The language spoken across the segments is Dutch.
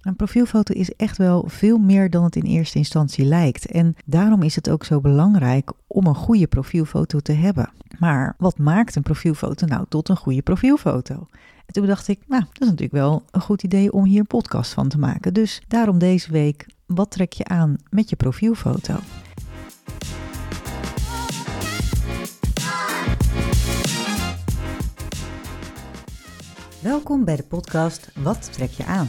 Een profielfoto is echt wel veel meer dan het in eerste instantie lijkt. En daarom is het ook zo belangrijk om een goede profielfoto te hebben. Maar wat maakt een profielfoto nou tot een goede profielfoto? En toen dacht ik, nou, dat is natuurlijk wel een goed idee om hier een podcast van te maken. Dus daarom deze week, wat trek je aan met je profielfoto? Welkom bij de podcast Wat trek je aan?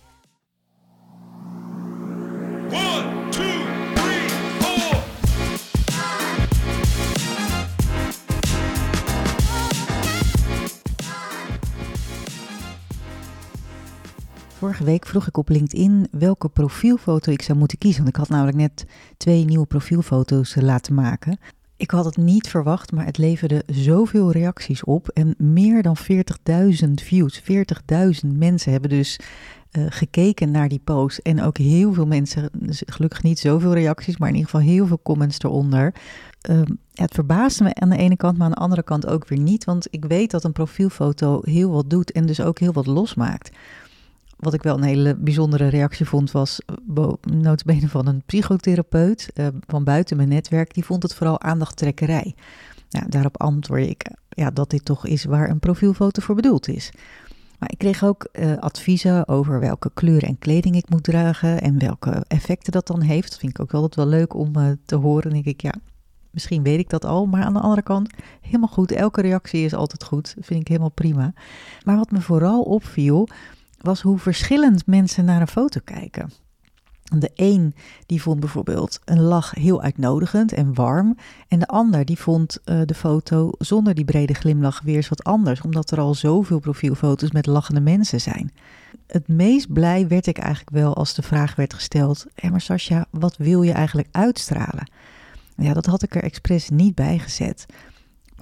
Vorige week vroeg ik op LinkedIn welke profielfoto ik zou moeten kiezen. Want ik had namelijk net twee nieuwe profielfoto's eh, laten maken. Ik had het niet verwacht, maar het leverde zoveel reacties op. En meer dan 40.000 views. 40.000 mensen hebben dus eh, gekeken naar die post. En ook heel veel mensen, dus gelukkig niet zoveel reacties, maar in ieder geval heel veel comments eronder. Ehm, het verbaasde me aan de ene kant, maar aan de andere kant ook weer niet. Want ik weet dat een profielfoto heel wat doet en dus ook heel wat losmaakt. Wat ik wel een hele bijzondere reactie vond, was bo- notabene van een psychotherapeut eh, van buiten mijn netwerk. Die vond het vooral aandachttrekkerij. Nou, daarop antwoord ik ja, dat dit toch is waar een profielfoto voor bedoeld is. Maar ik kreeg ook eh, adviezen over welke kleur en kleding ik moet dragen en welke effecten dat dan heeft. Dat vind ik ook altijd wel leuk om eh, te horen. Denk ik, ja, misschien weet ik dat al, maar aan de andere kant, helemaal goed. Elke reactie is altijd goed, vind ik helemaal prima. Maar wat me vooral opviel, was hoe verschillend mensen naar een foto kijken. De een die vond bijvoorbeeld een lach heel uitnodigend en warm. En de ander die vond eh, de foto zonder die brede glimlach weer eens wat anders. Omdat er al zoveel profielfoto's met lachende mensen zijn. Het meest blij werd ik eigenlijk wel als de vraag werd gesteld. Hé maar Sascha, wat wil je eigenlijk uitstralen? Ja, dat had ik er expres niet bij gezet.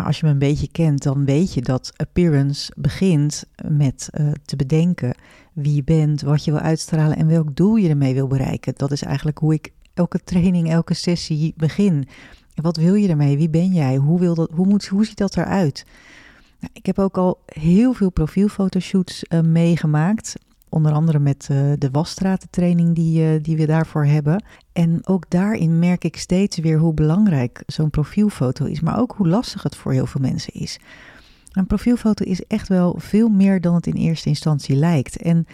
Als je me een beetje kent, dan weet je dat appearance begint met uh, te bedenken wie je bent, wat je wil uitstralen en welk doel je ermee wil bereiken. Dat is eigenlijk hoe ik elke training, elke sessie begin. Wat wil je ermee? Wie ben jij? Hoe, wil dat, hoe, moet, hoe ziet dat eruit? Nou, ik heb ook al heel veel profielfotoshoots uh, meegemaakt. Onder andere met uh, de wasstratentraining die, uh, die we daarvoor hebben. En ook daarin merk ik steeds weer hoe belangrijk zo'n profielfoto is, maar ook hoe lastig het voor heel veel mensen is. Een profielfoto is echt wel veel meer dan het in eerste instantie lijkt. En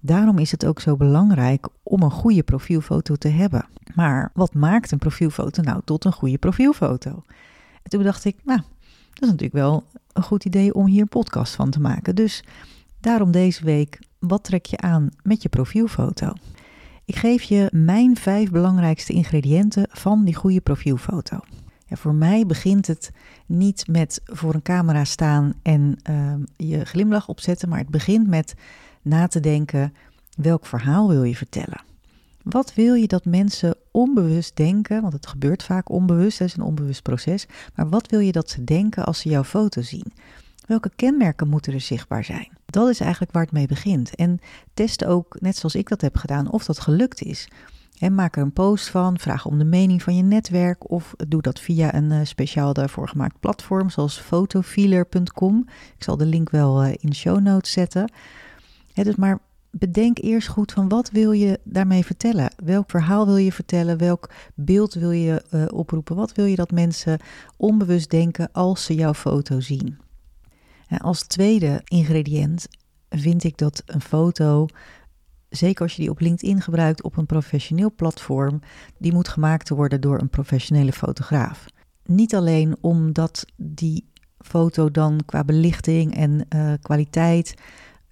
daarom is het ook zo belangrijk om een goede profielfoto te hebben. Maar wat maakt een profielfoto nou tot een goede profielfoto? En toen dacht ik, nou, dat is natuurlijk wel een goed idee om hier een podcast van te maken. Dus daarom deze week wat trek je aan met je profielfoto? Ik geef je mijn vijf belangrijkste ingrediënten van die goede profielfoto. Voor mij begint het niet met voor een camera staan en uh, je glimlach opzetten, maar het begint met na te denken: welk verhaal wil je vertellen? Wat wil je dat mensen onbewust denken? Want het gebeurt vaak onbewust, het is een onbewust proces. Maar wat wil je dat ze denken als ze jouw foto zien? Welke kenmerken moeten er zichtbaar zijn? Dat is eigenlijk waar het mee begint. En test ook, net zoals ik dat heb gedaan, of dat gelukt is. En maak er een post van, vraag om de mening van je netwerk of doe dat via een uh, speciaal daarvoor gemaakt platform zoals fotofeeler.com. Ik zal de link wel uh, in de show notes zetten. Dus maar bedenk eerst goed van wat wil je daarmee vertellen? Welk verhaal wil je vertellen? Welk beeld wil je uh, oproepen? Wat wil je dat mensen onbewust denken als ze jouw foto zien? Als tweede ingrediënt vind ik dat een foto, zeker als je die op LinkedIn gebruikt op een professioneel platform, die moet gemaakt worden door een professionele fotograaf. Niet alleen omdat die foto dan qua belichting en uh, kwaliteit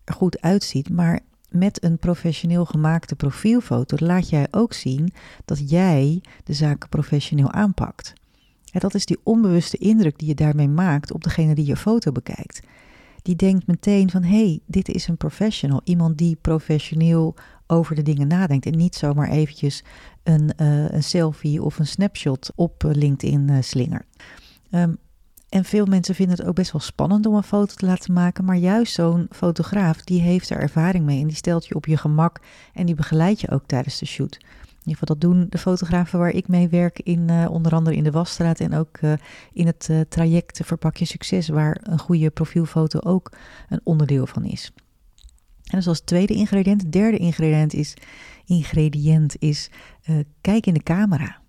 er goed uitziet, maar met een professioneel gemaakte profielfoto laat jij ook zien dat jij de zaken professioneel aanpakt. Dat is die onbewuste indruk die je daarmee maakt op degene die je foto bekijkt. Die denkt meteen van, hé, hey, dit is een professional. Iemand die professioneel over de dingen nadenkt. En niet zomaar eventjes een, uh, een selfie of een snapshot op LinkedIn uh, slingert. Um, En veel mensen vinden het ook best wel spannend om een foto te laten maken. Maar juist zo'n fotograaf, die heeft er ervaring mee. En die stelt je op je gemak en die begeleidt je ook tijdens de shoot. In ieder geval, dat doen de fotografen waar ik mee werk, in, uh, onder andere in de Wasstraat en ook uh, in het uh, traject Verpak je Succes, waar een goede profielfoto ook een onderdeel van is. En dat is als tweede ingrediënt. Derde ingrediënt is, ingrediënt is kijk in de camera.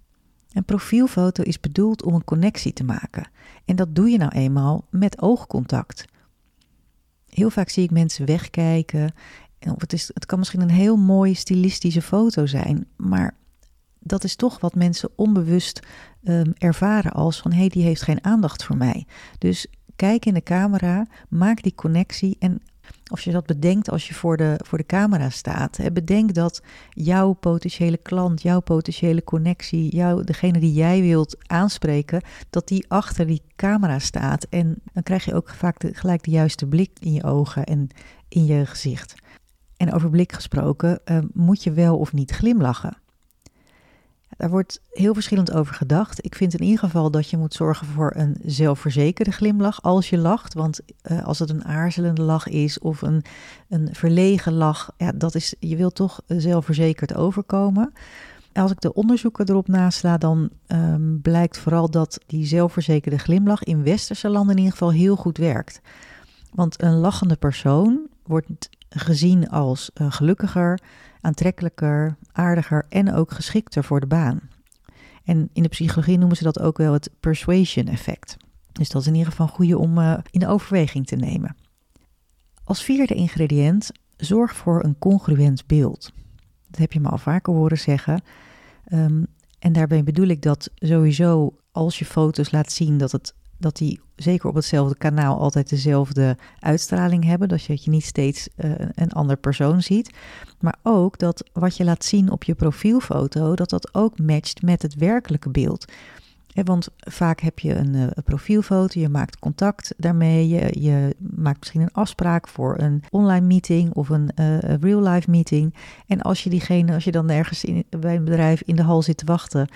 Een profielfoto is bedoeld om een connectie te maken. En dat doe je nou eenmaal met oogcontact. Heel vaak zie ik mensen wegkijken. Het, is, het kan misschien een heel mooie stilistische foto zijn, maar dat is toch wat mensen onbewust um, ervaren als van hé, hey, die heeft geen aandacht voor mij. Dus kijk in de camera, maak die connectie en of je dat bedenkt als je voor de, voor de camera staat. Hè, bedenk dat jouw potentiële klant, jouw potentiële connectie, jou, degene die jij wilt aanspreken, dat die achter die camera staat. En dan krijg je ook vaak de, gelijk de juiste blik in je ogen en in je gezicht. En over blik gesproken, uh, moet je wel of niet glimlachen? Daar wordt heel verschillend over gedacht. Ik vind in ieder geval dat je moet zorgen voor een zelfverzekerde glimlach als je lacht. Want uh, als het een aarzelende lach is of een, een verlegen lach, ja, dat is, je wilt toch zelfverzekerd overkomen. Als ik de onderzoeken erop nasla, dan um, blijkt vooral dat die zelfverzekerde glimlach in westerse landen in ieder geval heel goed werkt. Want een lachende persoon wordt gezien als uh, gelukkiger, aantrekkelijker, aardiger en ook geschikter voor de baan. En in de psychologie noemen ze dat ook wel het persuasion effect. Dus dat is in ieder geval een goede om uh, in de overweging te nemen. Als vierde ingrediënt, zorg voor een congruent beeld. Dat heb je me al vaker horen zeggen. Um, en daarbij bedoel ik dat sowieso als je foto's laat zien dat het dat die zeker op hetzelfde kanaal altijd dezelfde uitstraling hebben. Dat je, niet steeds uh, een ander persoon ziet. Maar ook dat wat je laat zien op je profielfoto, dat dat ook matcht met het werkelijke beeld. Want vaak heb je een, uh, een, profielfoto, je maakt contact daarmee, je, je, maakt misschien een afspraak voor een online meeting of een uh, real-life meeting. En als je diegene, als je dan ergens in, bij een bedrijf in de hal zit te wachten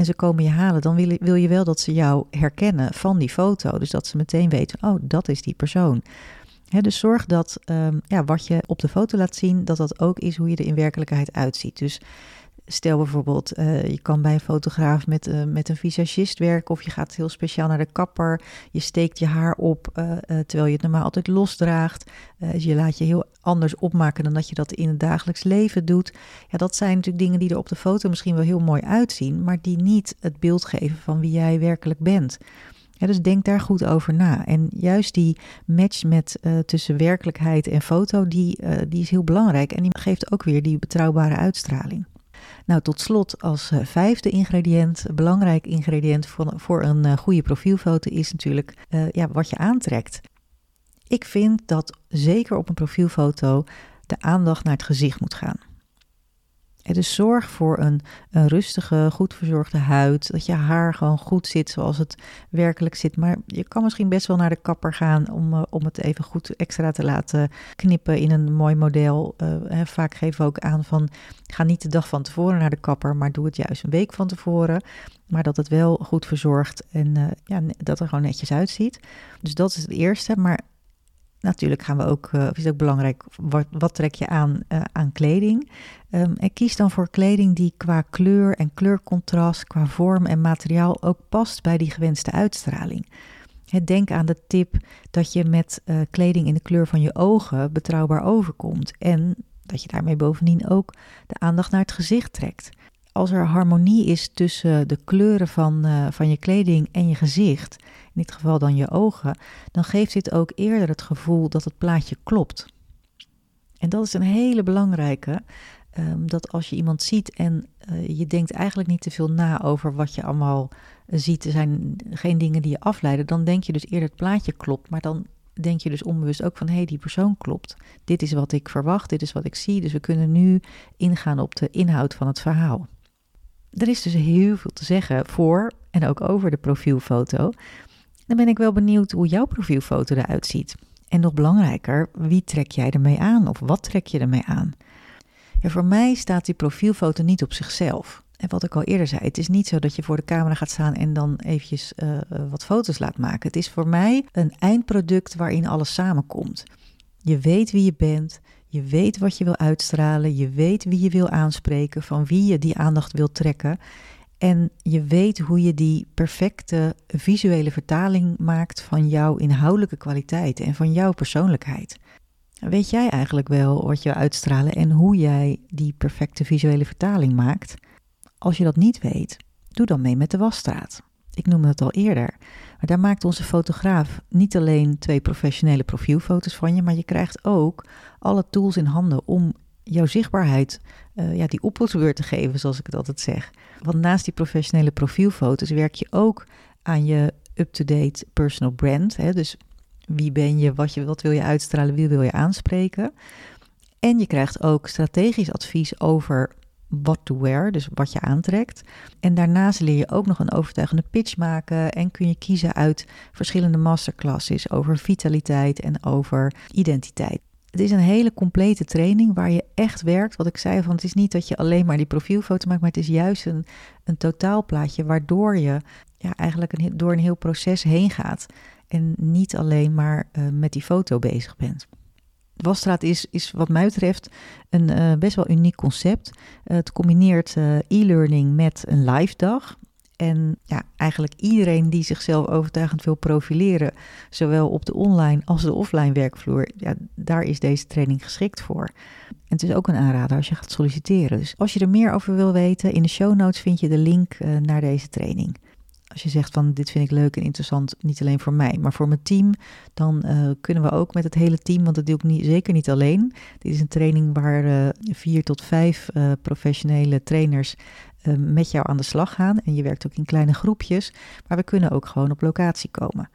en ze komen je halen, dan wil, wil je wel dat ze jou herkennen van die foto. Dus dat ze meteen weten, oh, dat is die persoon. Dus zorg dat um, ja, wat je op de foto laat zien, dat dat ook is hoe je er in werkelijkheid uitziet. Dus Stel bijvoorbeeld, uh, je kan bij een fotograaf met, uh, met een visagist werken of je gaat heel speciaal naar de kapper. Je steekt je haar op uh, terwijl je het normaal altijd losdraagt. Dus je laat je heel anders opmaken dan dat je dat in het dagelijks leven doet. Ja, dat zijn natuurlijk dingen die er op de foto misschien wel heel mooi uitzien, maar die niet het beeld geven van wie jij werkelijk bent. Dus denk daar goed over na. En juist die match met, tussen werkelijkheid en foto, die, die is heel belangrijk. En die geeft ook weer die betrouwbare uitstraling. Nou, tot slot als uh, vijfde ingrediënt, belangrijk ingrediënt voor, voor een uh, goede profielfoto is natuurlijk uh, ja, wat je aantrekt. Ik vind dat zeker op een profielfoto de aandacht naar het gezicht moet gaan. Dus zorg voor een, een, rustige, goed verzorgde huid. Dat je haar gewoon goed zit zoals het werkelijk zit. Maar je kan misschien best wel naar de kapper gaan om, uh, om het even goed extra te laten knippen in een mooi model. Uh, vaak geven we ook aan van ga niet de dag van tevoren naar de kapper, maar doe het juist een week van tevoren. Maar dat het wel goed verzorgd en uh, ja, dat er gewoon netjes uitziet. Dus dat is het eerste. Maar Natuurlijk gaan we ook, uh, is het ook belangrijk, wat, trek je aan, uh, aan kleding? Um, en kies dan voor kleding die qua kleur en kleurcontrast, qua vorm en materiaal ook past bij die gewenste uitstraling. Denk aan de tip dat je met uh, kleding in de kleur van je ogen betrouwbaar overkomt. En dat je daarmee bovendien ook de aandacht naar het gezicht trekt. Als er harmonie is tussen de kleuren van, uh, van je kleding en je gezicht, in dit geval dan je ogen, dan geeft dit ook eerder het gevoel dat het plaatje klopt. En dat is een hele belangrijke, um, dat als je iemand ziet en uh, je denkt eigenlijk niet te veel na over wat je allemaal ziet, er zijn geen dingen die je afleiden, dan denk je dus eerder het plaatje klopt, maar dan denk je dus onbewust ook van hé, hey, die persoon klopt. Dit is wat ik verwacht, dit is wat ik zie, dus we kunnen nu ingaan op de inhoud van het verhaal. Er is dus heel veel te zeggen voor en ook over de profielfoto. Dan ben ik wel benieuwd hoe jouw profielfoto eruit ziet. En nog belangrijker, wie trek jij ermee aan of wat trek je ermee aan? Ja, voor mij staat die profielfoto niet op zichzelf. En wat ik al eerder zei, het is niet zo dat je voor de camera gaat staan en dan eventjes uh, wat foto's laat maken. Het is voor mij een eindproduct waarin alles samenkomt. Je weet wie je bent, je weet wat je wil uitstralen, je weet wie je wil aanspreken, van wie je die aandacht wil trekken. En je weet hoe je die perfecte visuele vertaling maakt van jouw inhoudelijke kwaliteiten en van jouw persoonlijkheid. Weet jij eigenlijk wel wat je uitstralen en hoe jij die perfecte visuele vertaling maakt? Als je dat niet weet, doe dan mee met de wasstraat. Ik noemde het al eerder. Maar daar maakt onze fotograaf niet alleen twee professionele profielfoto's van je, maar je krijgt ook alle tools in handen om jouw zichtbaarheid uh, ja, die opvoedbeurt te geven, zoals ik het altijd zeg. Want naast die professionele profielfoto's werk je ook aan je up-to-date personal brand. Hè? Dus wie ben je wat, je, wat wil je uitstralen, wie wil je aanspreken. En je krijgt ook strategisch advies over what to wear, dus wat je aantrekt. En daarnaast leer je ook nog een overtuigende pitch maken en kun je kiezen uit verschillende masterclasses over vitaliteit en over identiteit. Het is een hele complete training waar je echt werkt. Wat ik zei, van het is niet dat je alleen maar die profielfoto maakt, maar het is juist een, een totaalplaatje waardoor je ja, eigenlijk door een heel proces heen gaat. En niet alleen maar uh, met die foto bezig bent. Wasstraat is, is wat mij betreft een uh, best wel uniek concept. Uh, het combineert e-learning met een live dag. En ja, eigenlijk iedereen die zichzelf overtuigend wil profileren, zowel op de online als de offline werkvloer, ja, daar is deze training geschikt voor. En het is ook een aanrader als je gaat solliciteren. Dus als je er meer over wil weten, in de show notes vind je de link naar deze training. Als je zegt van dit vind ik leuk en interessant, niet alleen voor mij, maar voor mijn team, dan uh, kunnen we ook met het hele team, want dat doe ik niet, zeker niet alleen. Dit is een training waar uh, vier tot vijf professionele trainers met jou aan de slag gaan. En je werkt ook in kleine groepjes. Maar we kunnen ook gewoon op locatie komen.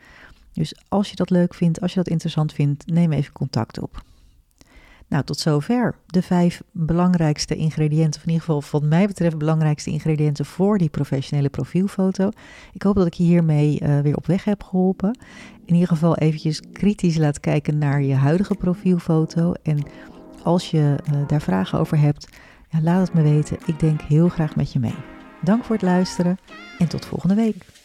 Dus als je dat leuk vindt, als je dat interessant vindt, neem even contact op. Nou, tot zover de vijf belangrijkste ingrediënten, of in ieder geval wat mij betreft belangrijkste ingrediënten voor die professionele profielfoto. Ik hoop dat ik je hiermee uh, weer op weg heb geholpen. In ieder geval eventjes kritisch laat kijken naar je huidige profielfoto. En als je uh, daar vragen over hebt, ja, laat het me weten. Ik denk heel graag met je mee. Dank voor het luisteren en tot volgende week.